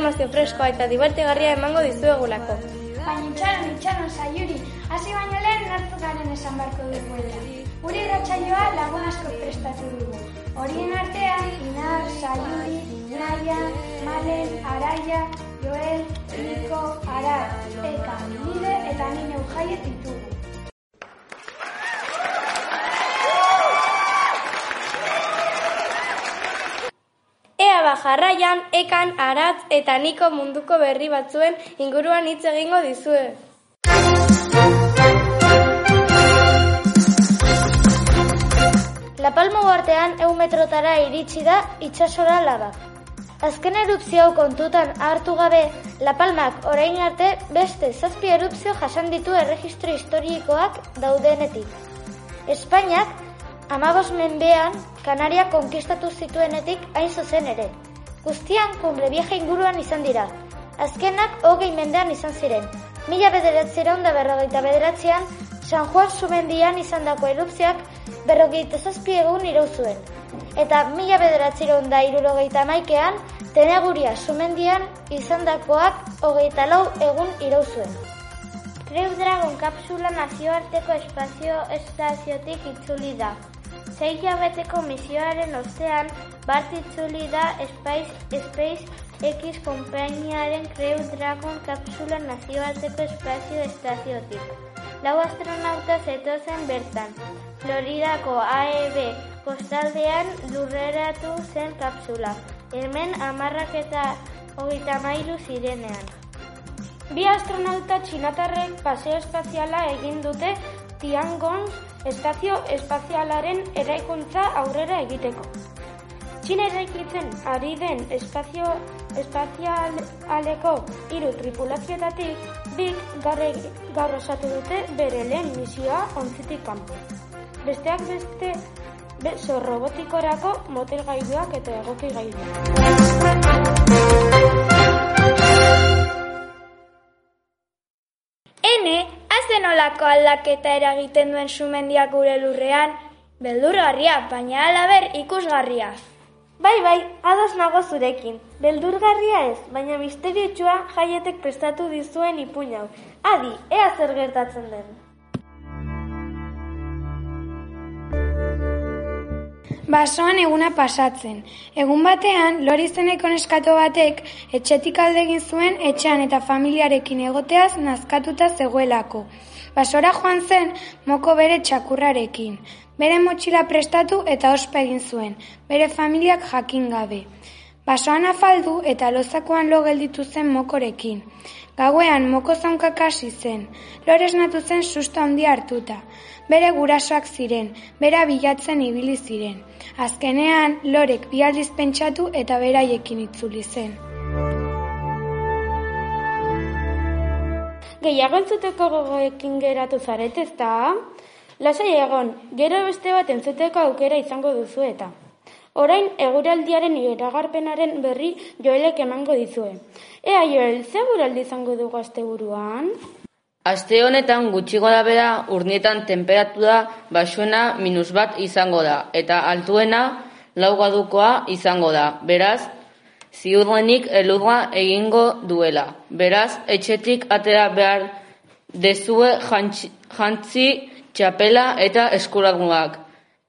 informazio freskoa eta divertigarria emango dizuegulako. Baina itxaron, itxaron, saiuri, hasi baino lehen nartu garen esan barko duguela. Gure irratsaioa lagun asko prestatu dugu. Horien artean, Inar, Saiuri, Naia, Malen, Araia, Joel, Niko, Ara, Eka, Nide eta Nine Ujaiet ditugu. Jarraian, ekan, aratz eta niko munduko berri batzuen inguruan hitz egingo dizue. La Palma uartean eun metrotara iritsi da itsasora laba. Azken erupzio kontutan hartu gabe, La Palmak orain arte beste zazpi erupzio jasan ditu erregistro historikoak daudenetik. Espainiak amabos menbean Kanaria konkistatu zituenetik hain zuzen ere. Guztian kumbre vieja inguruan izan dira. Azkenak hogei mendean izan ziren. Mila bederatzeron da berrogeita bederatzean, San Juan sumendian izan dako erupzioak berrogeita zazpi egun irau zuen. Eta mila bederatzeron da irurogeita maikean, teneguria sumendian izan dakoak hogeita lau egun irau zuen. Crew Dragon kapsula nazioarteko espazio estaziotik itzuli da. Sei jabeteko misioaren ostean, bat itzuli da Space, Space X konpainiaren Crew Dragon kapsula nazioarteko espazio estaziotik. Lau astronauta zetozen bertan. Floridako AEB kostaldean lurreratu zen kapsula. Hemen amarrak eta hogeita mailu zirenean. Bi astronauta txinatarrek paseo espaziala egin dute Tiangong estazio espazialaren eraikuntza aurrera egiteko. Txina eraikitzen ari den espazio espazialeko hiru tripulazioetatik bik gaur, gaur osatu dute bere lehen misioa ontzitik kanpo. Besteak beste beso robotikorako motelgailuak eta egoki Ene, azten olako aldaketa eragiten duen sumendiak gure lurrean, beldurgarria, baina alaber ikusgarria. Bai, bai, ados nago zurekin. Beldurgarria ez, baina misteriotxua jaietek prestatu dizuen ipuin hau. Adi, ea zer gertatzen den. Basoan eguna pasatzen. Egun batean, lori zeneko neskato batek etxetik alde egin zuen etxean eta familiarekin egoteaz nazkatuta zegoelako. Basora joan zen moko bere txakurrarekin. Bere motxila prestatu eta ospa egin zuen, bere familiak jakin gabe. Basoan afaldu eta lozakoan lo gelditu zen mokorekin. Gauean moko zaunkak hasi zen, lores natu zen susto handi hartuta. Bere gurasoak ziren, bera bilatzen ibili ziren. Azkenean, lorek bi aldiz pentsatu eta beraiekin itzuli zen. Gehiago entzuteko gogoekin geratu zaret ez da? Lasai egon, gero beste bat entzuteko aukera izango duzu eta. Orain eguraldiaren iragarpenaren berri joelek emango dizue. Ea joel, ze guraldi izango dugu asteburuan? Aste honetan gutxi gora bera urnietan temperatura basuena minus bat izango da, eta altuena laugadukoa izango da. Beraz, ziurrenik elurra egingo duela. Beraz, etxetik atera behar dezue jantzi, jantzi txapela eta eskuraguak.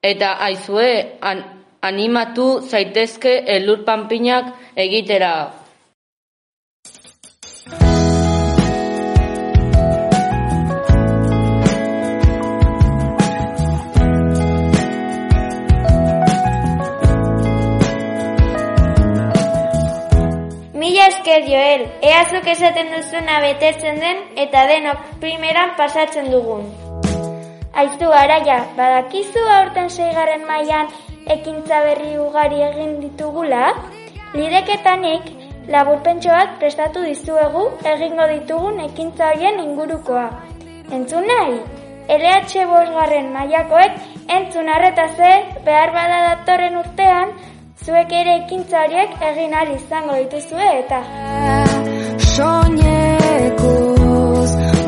Eta aizue an, animatu zaitezke elur panpinak egitera. Mila esker Joel, eazuk esaten duzuna betetzen den eta denok primeran pasatzen dugun. Aizu araia, badakizu aurten seigarren mailan ekintza berri ugari egin ditugula? Lireketanik laburpentsoak prestatu dizuegu egingo ditugun ekintza horien ingurukoa. Entzun nahi? LH bosgarren mailakoek entzun arretaze behar bada datorren urtean zuek ere ekintza horiek egin ahal izango dituzue eta soñekoz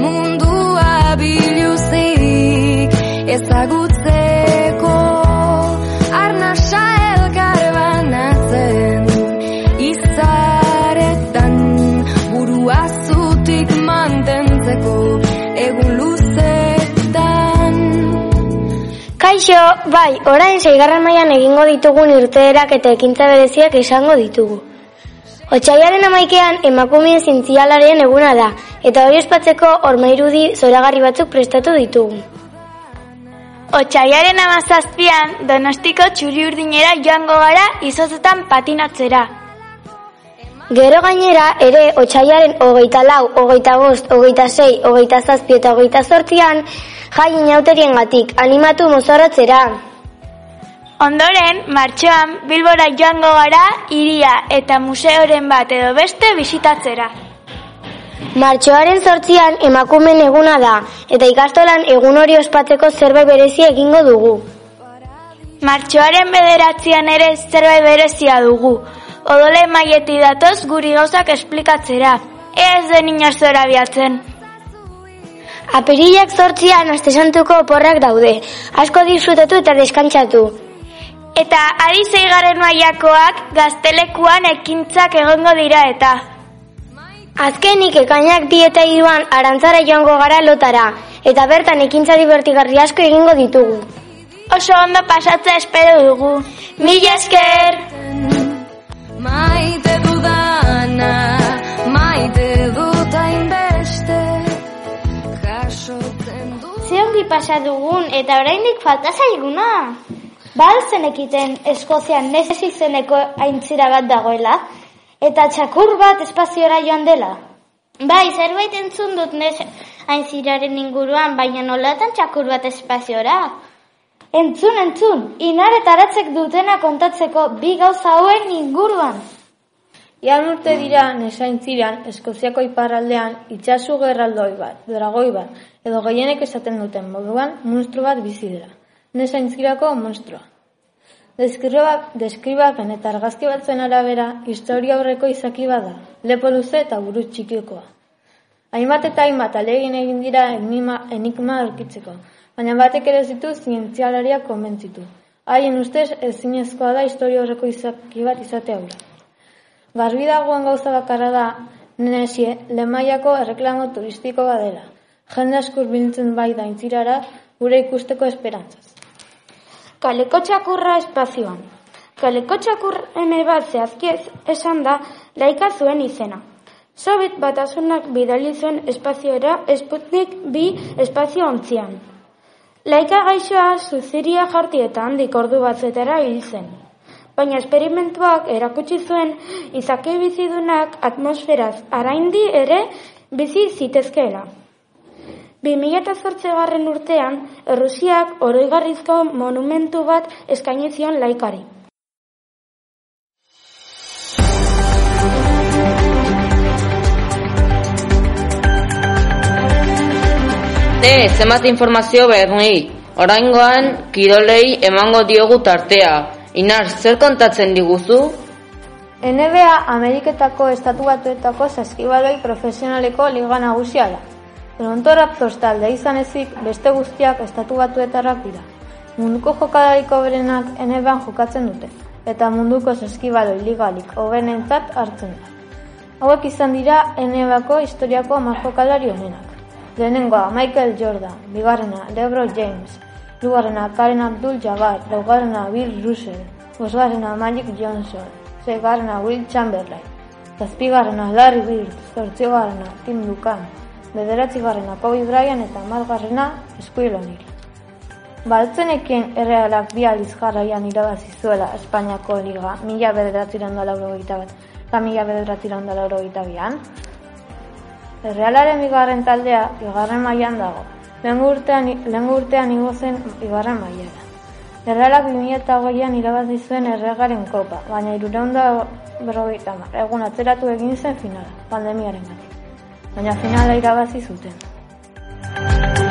mundua biluzik ezagutzeko bai, orain seigarren mailan egingo ditugun irteerak eta ekintza bereziak esango ditugu. Otsaiaren amaikean emakumeen zintzialaren eguna da, eta hori ospatzeko ormairudi zoragarri batzuk prestatu ditugu. Otsaiaren amazazpian, donostiko txuri urdinera joango gara izozetan patinatzera. Gero gainera, ere, otxaiaren hogeita lau, hogeita bost, hogeita sei, hogeita zazpi eta hogeita zortzian, jai inauterien gatik, animatu mozorrotzera. Ondoren, martxoan, Bilbora joango gara, iria eta museoren bat edo beste bisitatzera. Martxoaren zortzian emakumen eguna da, eta ikastolan egun hori ospatzeko zerbait berezi egingo dugu. Martxoaren bederatzean ere zerbait berezia dugu. Odole maieti datoz guri gauzak esplikatzera. Ea ez den inor zora biatzen. Apirilak zortzian astesantuko oporrak daude. Asko disfrutatu eta deskantzatu. Eta ari zeigaren maiakoak gaztelekuan ekintzak egongo dira eta. Azkenik ekainak bi eta iruan arantzara joango gara lotara, eta bertan ekintza divertigarri asko egingo ditugu. Oso ondo pasatza espero dugu. Mila esker! Maite Ze ongi pasa dugun eta oraindik falta zaiguna. Bal zenekiten Eskozian nezez izeneko aintzira bat dagoela, eta txakur bat espaziora joan dela. Bai, zerbait entzun dut nez aintziraren inguruan, baina nolatan txakur bat espaziora. Entzun, entzun, inar eta dutena kontatzeko bi gauza hauen inguruan. Ian urte dira nesaintziran, Eskoziako iparraldean, itxasu gerraldoi bat, dragoi bat, edo gehienek esaten duten moduan, monstru bat bizi dira. Nesaintzirako monstrua. Deskriba, deskribapen eta argazki batzuen arabera, historia aurreko izaki bada, lepo luze eta buru txikikoa. Hainbat eta hainbat alegin egin dira enigma, enigma aurkitzeko, baina batek ere ez ditu zientzialariak konbentzitu. Haien ustez ezinezkoa da historia horreko izaki bat izate aurra. Garbi dagoen gauza bakarra da, nenesie, lemaiako erreklamo turistiko badela. Jende askur biltzen bai da intzirara, gure ikusteko esperantzaz. Kaleko txakurra espazioan. Kaleko txakurren bat zehazkiez esan da laika zuen izena. Sobit batasunak bidali zuen espaziora Sputnik bi espazio ontzian. Laika gaixoa zuziria jarti eta handik ordu batzetara hil zen. Baina esperimentuak erakutsi zuen izaki bizidunak atmosferaz araindi ere bizi zitezkeela. 2008 garren urtean, Errusiak oroigarrizko monumentu bat eskaini zion laikari. Te, zenbat informazio berni. Oraingoan, kirolei emango diogu tartea. Inar, zer kontatzen diguzu? NBA Ameriketako estatu batuetako saskibaloi profesionaleko liga nagusia da. Toronto Raptors talde izan ezik beste guztiak estatu batuetarrak dira. Munduko jokadariko berenak NBA jokatzen dute, eta munduko saskibaloi ligalik hobenentzat hartzen da. Hauek izan dira NBA-ko historiako hamar jokalari honenak. Lehenengoa Michael Jordan, bigarrena LeBron James, hirugarrena Karen Abdul-Jabbar, laugarrena Bill Russell, bosgarrena Magic Johnson, seigarrena Will Chamberlain, zazpigarrena Larry Bird, zortzigarrena Tim Duncan, bederatzigarrena Kobe Bryant eta margarrena Squirrel O'Neal. Baltzenekien errealak bi aldiz jarraian irabazi zuela Espainiako Liga mila bederatziran da laurogeita bat eta mila bederatziran da laurogeita bian. Errealaren bigarren taldea bigarren mailan dago. Lehen urtean, igo zen bigarren mailara. Errealak 2008an irabazi zuen erregaren kopa, baina irureunda berrogeita mar. Egun atzeratu egin zen finala, pandemiaren gatik. Baina finala irabazi zuten.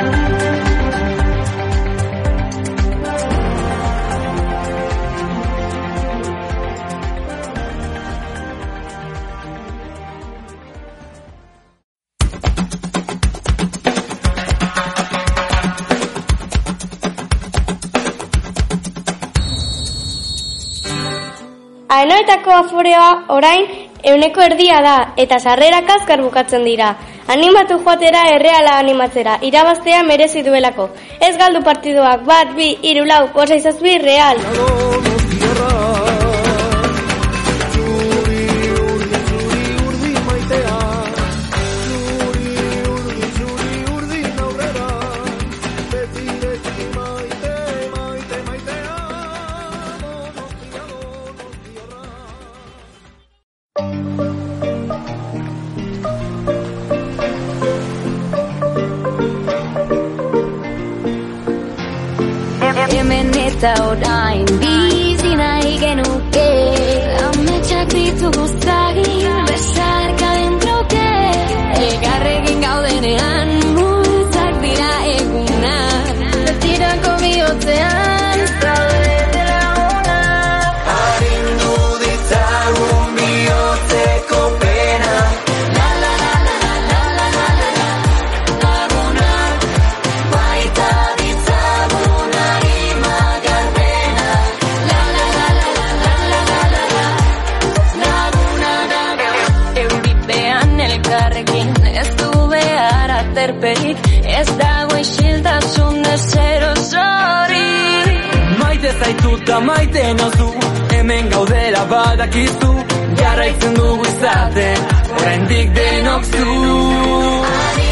Aenoetako aforeoa orain euneko erdia da eta sarrerak azkar bukatzen dira. Animatu joatera erreala animatzera, irabaztea merezi duelako. Ez galdu partiduak, bat, bi, iru, lau, out I'm busy 나에겐 올게. I'm aterperik Ez dago isiltasun desero zori Maite zaitu eta maite nozu Hemen gaudela badakizu Jarraitzen dugu izaten Oraindik denok zu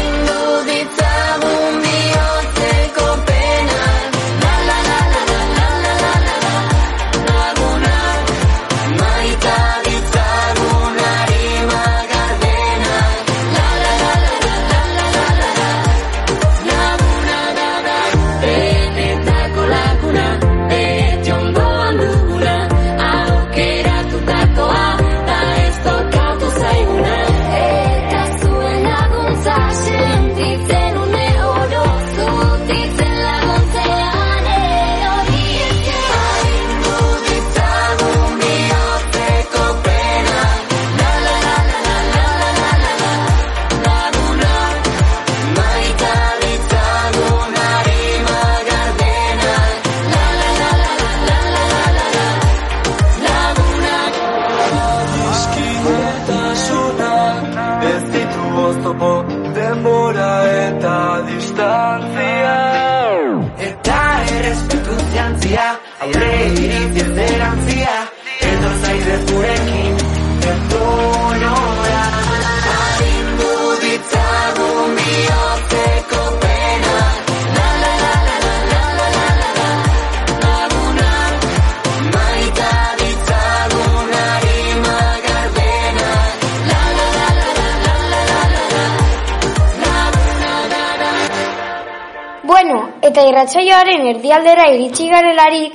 eta irratsaioaren erdialdera iritsi garelarik,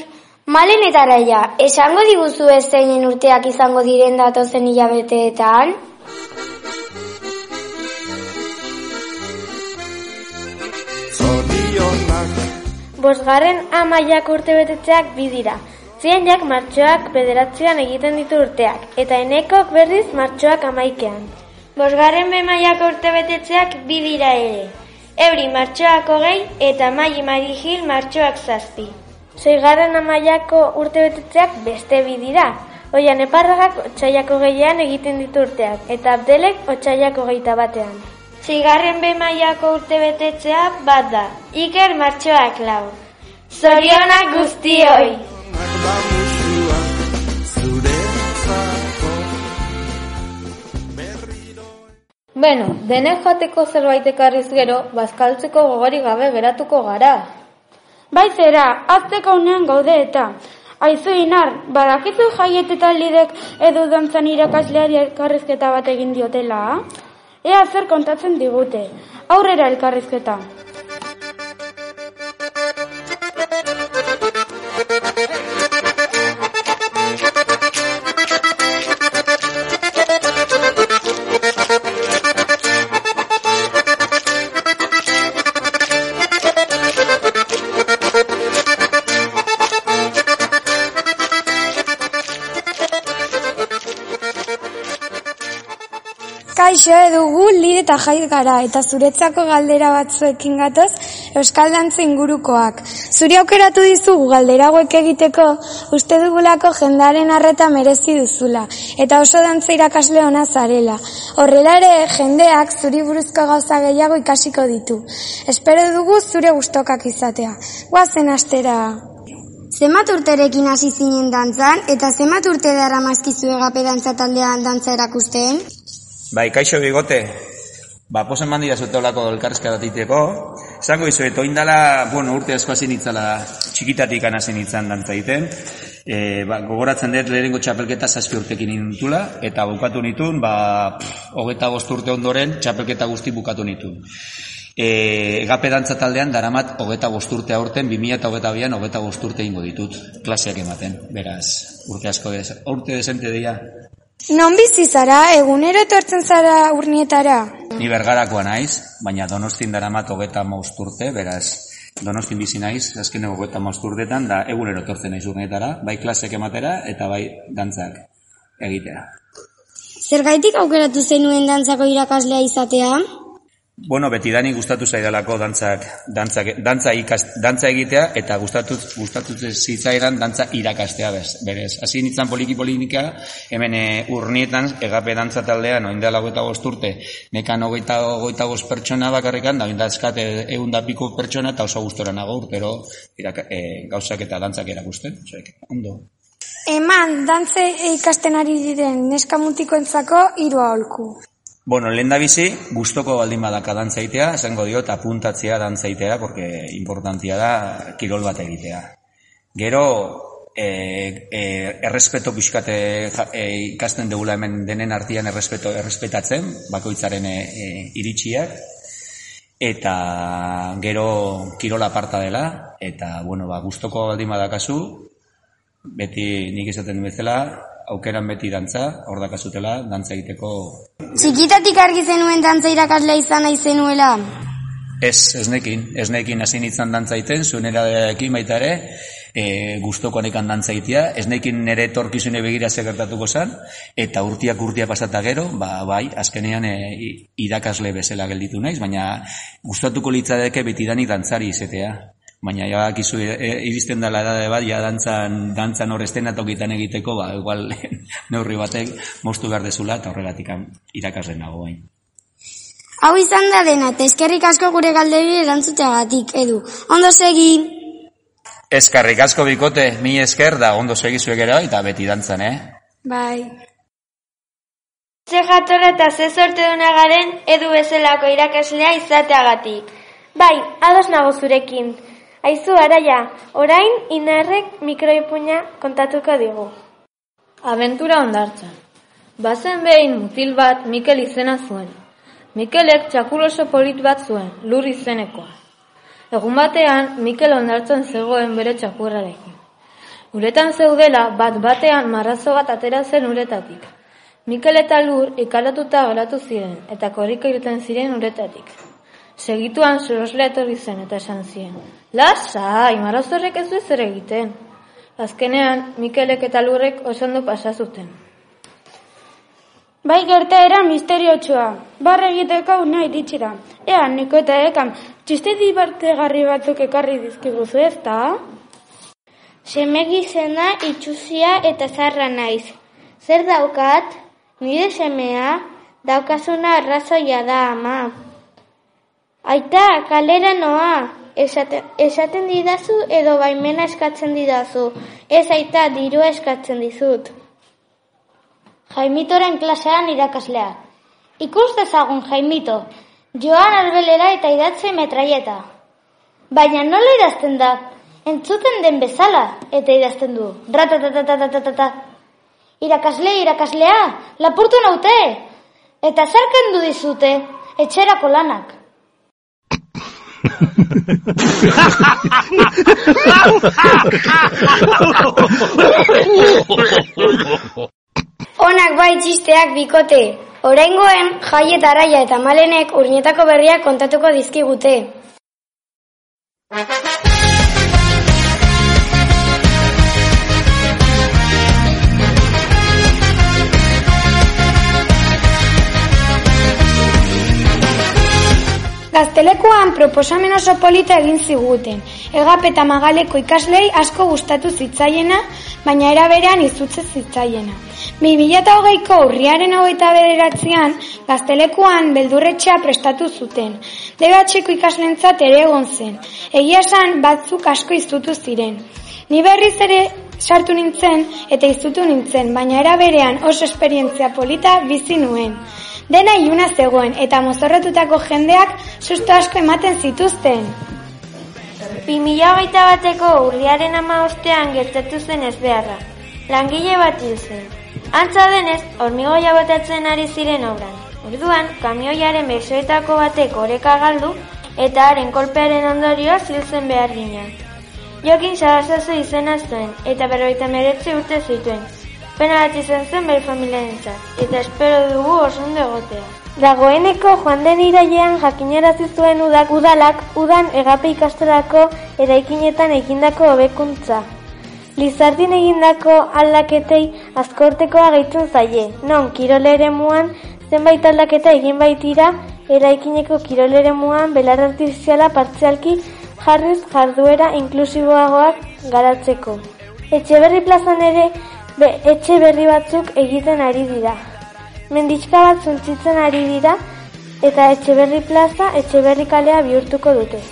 malen eta araia, esango diguzu ez zeinen urteak izango diren datozen hilabeteetan? Zorionak Bosgarren amaiak urte betetzeak bi dira. Zienjak martxoak bederatzean egiten ditu urteak, eta enekok berriz martxoak amaikean. Bosgarren bemaiak urte betetzeak bi dira ere. Euri martxoak hogei eta Mai Marigil martxoak zazpi. Seigarren amaiako urte betetzeak beste bi dira. Oian eparragak otxaiako gehiean egiten ditu urteak, eta abdelek otxaiako geita batean. Zigarren bemaiako urte betetzea bat da. Iker martxoak lau. Zorionak guztioi! Beno, denek jateko zerbait ekarriz gero, bazkaltzeko gogorik gabe geratuko gara. Bai zera, azteko unean gaude eta. Aizu inar, badakizu jaieteta lidek edu dantzan irakasleari elkarrizketa bat egin diotela? Ea zer kontatzen digute. Aurrera elkarrizketa. Kaixo edugu lide eta jait gara eta zuretzako galdera batzuekin gatoz Euskal Dantza ingurukoak. Zuri aukeratu dizugu galdera hauek egiteko uste dugulako jendaren arreta merezi duzula eta oso dantza irakasle ona zarela. Horrela ere jendeak zuri buruzko gauza gehiago ikasiko ditu. Espero dugu zure gustokak izatea. Guazen astera! Zenbat urterekin hasi zinen dantzan eta zenbat urte dara mazkizu egape dantza taldean dantza erakusten? Bai, kaixo bigote, ba, posen mandi da zuteolako elkarrezka datiteko, zango izo, eto indala, bueno, urte asko hasi nitzala txikitatik hasi nitzan dantza egiten, e, ba, gogoratzen dut lehenengo txapelketa zazpi urtekin nintula, eta bukatu nitun, ba, hogeta bost urte ondoren txapelketa guzti bukatu nitun. E, egape dantza taldean daramat hogeta bost urte aurten, 2000 eta hogeta bian hogeta bost urte ingo ditut, klaseak ematen, beraz, urte asko, urte desente dira. Non bizi zara, egunero etortzen zara urnietara? Ni bergarakoa naiz, baina donostin daramat hogeta maust urte, beraz, donostin bizi naiz, azken hogeta maust urtetan, da egunero etortzen naiz urnietara, bai klasek ematera eta bai dantzak egitera. Zergaitik aukeratu zenuen dantzako irakaslea izatea? Bueno, beti dani gustatu zaidalako dantzak, dantzak, dantza, ikas, dantza egitea eta gustatu, gustatu zitzaidan dantza irakastea bez, berez. Hasi nintzen poliki polinika, hemen e, urnietan, egape dantza taldean, oindela goita urte, nekan ogeita, ogeita goz pertsona bakarrikan, da oinda eskate egun da piko pertsona eta oso gustora nago urtero iraka, e, gauzak eta dantzak erakusten. Osek, ondo. Eman, dantze ikasten ari diren neska mutikoentzako hiru aholku. Bueno, lehen bizi, guztoko baldin badaka dantzaitea, esango diot, apuntatzea dantzaitea, porque importantia da kirol bat egitea. Gero, e, e, errespeto pixkate e, ikasten dugula hemen denen artian errespeto, errespetatzen, bakoitzaren e, e, iritsiak, eta gero kirola aparta dela, eta, bueno, ba, guztoko baldin badakazu, beti nik izaten bezala, aukeran beti dantza, hor dakazutela, dantza egiteko... Txikitatik argi zenuen dantza irakaslea izan nahi zenuela? Ez, ez nekin, ez nekin hasi nintzen dantza egiten, zuen eradekin baita ere, e, guztoko nekan dantza egitea, ez nekin nire torkizune begira gertatuko zen, eta urtiak urtia pasata gero, ba, bai, azkenean e, irakasle bezala gelditu naiz, baina gustatuko litzadeke beti dani dantzari izetea baina ja bakizu e, e, iristen dela edade bat, ja dantzan, dantzan hor estenatokitan egiteko, ba, igual neurri batek moztu behar dezula, eta horregatik irakasren nago bain. Hau izan da dena, eta eskerrik asko gure galderi erantzuteagatik, edu. Ondo segi! Eskerrik asko bikote, mi esker da ondo segi zuek ere, eta beti dantzan, eh? Bai. Ze jatorra eta ze sorte duna garen edu bezalako irakaslea izateagatik. Bai, ados nago zurekin. Aizu araia, orain inarrek mikroipuña kontatuko digu. Aventura ondartzan. Bazen behin mutil bat Mikel izena zuen. Mikelek txakur oso polit bat zuen, lur izenekoa. Egun batean, Mikel ondartzen zegoen bere txakurrarekin. Uretan zeudela, bat batean marrazo bat atera zen uretatik. Mikel eta lur ikalatuta geratu ziren, eta korrika irten ziren uretatik. Segituan soroslea etorri zen eta esan zien. Lasa, imarazorrek ez du zer egiten. Azkenean, Mikelek eta lurrek osondo pasa zuten. Bai gertaera misteriotsua. Barre egiteko una iritsi da. Ea, niko eta ekan, txiste dibartegarri batzuk ekarri dizkiguzu ez da? Semegi zena itxuzia eta zarra naiz. Zer daukat? Nire semea? Daukazuna arrazoia da, ama. Aita, kalera noa. Esaten, esaten didazu edo baimena eskatzen didazu. Ez aita, dirua eskatzen dizut. Jaimitoren klasean irakaslea. Ikus dezagun, Jaimito. Joan arbelera eta idatze metraieta. Baina nola idazten da? Entzuten den bezala eta idazten du. Ratatatatatatatata. Irakasle, irakaslea, lapurtu naute. Eta zerken du dizute, etxerako lanak. Onak bai txisteak bikote. Oraingoen jaiet araia eta malenek urnietako berriak kontatuko dizkigute. Gaztelekuan proposamen oso polita egin ziguten. Egap eta magaleko ikaslei asko gustatu zitzaiena, baina era berean izutze zitzaiena. 2008ko urriaren hogeita bederatzean, gaztelekuan beldurretxea prestatu zuten. DBH-ko ikaslentzat ere egon zen. Egia esan batzuk asko izutu ziren. Ni berriz ere sartu nintzen eta izutu nintzen, baina era berean oso esperientzia polita bizi nuen. Dena iluna zegoen eta mozorretutako jendeak susto asko ematen zituzten. 2008 bateko urriaren ama ostean gertatu zen ez beharra. Langile bat hil zen. Antza denez, hormigoia botatzen ari ziren obran. Orduan, kamioiaren besoetako batek oreka galdu eta haren kolpearen ondorioa ziltzen behar ginen. Jokin Sarasazu izena zuen eta berroita meretzi urte zituen. Pena bat izan zen bere familiarentzat eta espero dugu oso ondo egotea. Dagoeneko joan den irailean jakinarazi zuen udak udalak udan egape ikastolako eraikinetan egindako hobekuntza. Lizardin egindako aldaketei azkortekoa gehitzen zaie, non kirolere muan zenbait aldaketa egin baitira eraikineko kirolere muan belar artifiziala partzialki jarriz jarduera inklusiboagoak garatzeko. Etxe berri plazan ere be, etxe berri batzuk egiten ari dira. Menditxka bat zuntzitzen ari dira eta etxe berri plaza etxe berri kalea bihurtuko dute.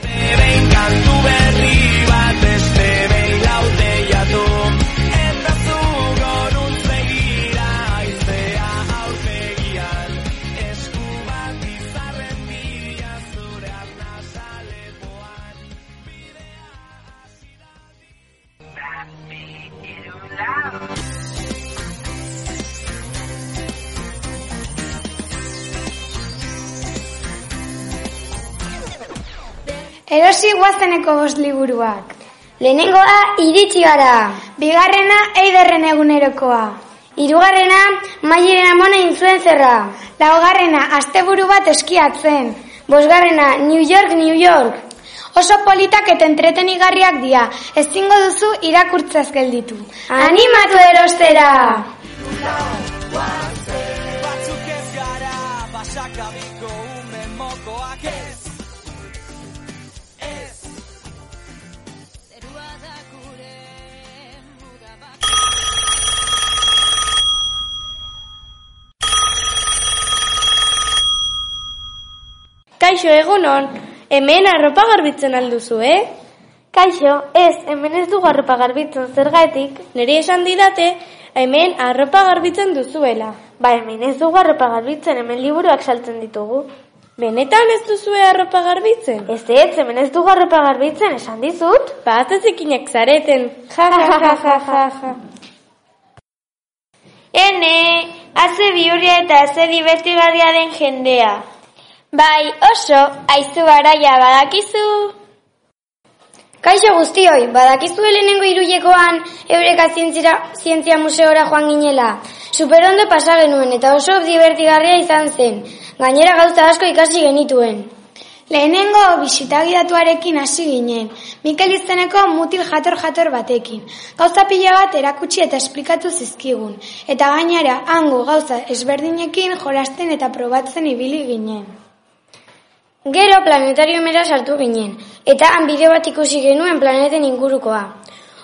Erosi guazeneko bost liburuak. Lehenengoa iritsi gara. Bigarrena eiderren egunerokoa. Hirugarrena maieren amona intzuen zerra. Laugarrena asteburu bat eskiatzen. Bosgarrena New York, New York. Oso politak eta entretenigarriak dira. Ezingo duzu irakurtzaz gelditu. Animatu erostera! Kaixo egunon, hemen arropa garbitzen alduzu, eh? Kaixo, ez, hemen ez dugu arropa garbitzen zergatik, niri esan didate, hemen arropa garbitzen duzuela. Ba, hemen ez dugu arropa garbitzen, hemen liburuak saltzen ditugu. Benetan ez duzue arropa garbitzen? Ez ez, hemen ez dugu arropa garbitzen, esan dizut? Ba, atezikinak zareten. Ja, ja, ja, ja, ja, ja. Ene, haze bihurria eta haze divertigarria den jendea. Bai, oso, aizu garaia badakizu. Kaixo guztioi, badakizu lehenengo iruiekoan Eureka zientzia, zientzia museora joan ginela. Superondo pasa genuen eta oso divertigarria izan zen. Gainera gauza asko ikasi genituen. Lehenengo bisitagidatuarekin hasi ginen, Mikel izeneko mutil jator-jator batekin. Gauza pila bat erakutsi eta esplikatu zizkigun, eta gainera hango gauza ezberdinekin jolasten eta probatzen ibili ginen. Gero planetariumera sartu ginen, eta han bideo bat ikusi genuen planeten ingurukoa.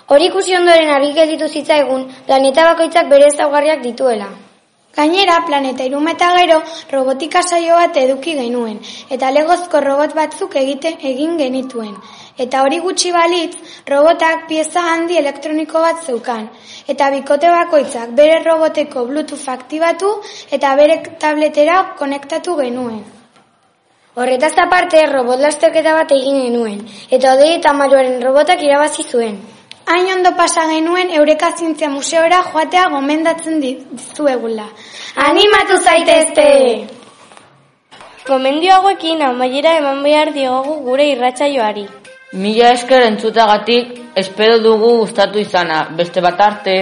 Hori ikusi ondoren argi gelditu zitzaigun planeta bakoitzak bere ezaugarriak dituela. Gainera, planeta iruma eta gero robotika saio bat eduki genuen, eta legozko robot batzuk egite, egin genituen. Eta hori gutxi balitz, robotak pieza handi elektroniko bat zeukan, eta bikote bakoitzak bere roboteko Bluetooth aktibatu eta bere tabletera konektatu genuen. Horretaz aparte, robot lasterketa bat egin genuen, eta odei eta maruaren robotak irabazi zuen. Hain ondo pasa genuen Eureka Zientzia Museora joatea gomendatzen dizuegula. Animatu zaitezte! Gomendio hauekin amaiera eman behar diogu gure irratsaioari. Mila esker entzutagatik, espero dugu gustatu izana, beste bat arte.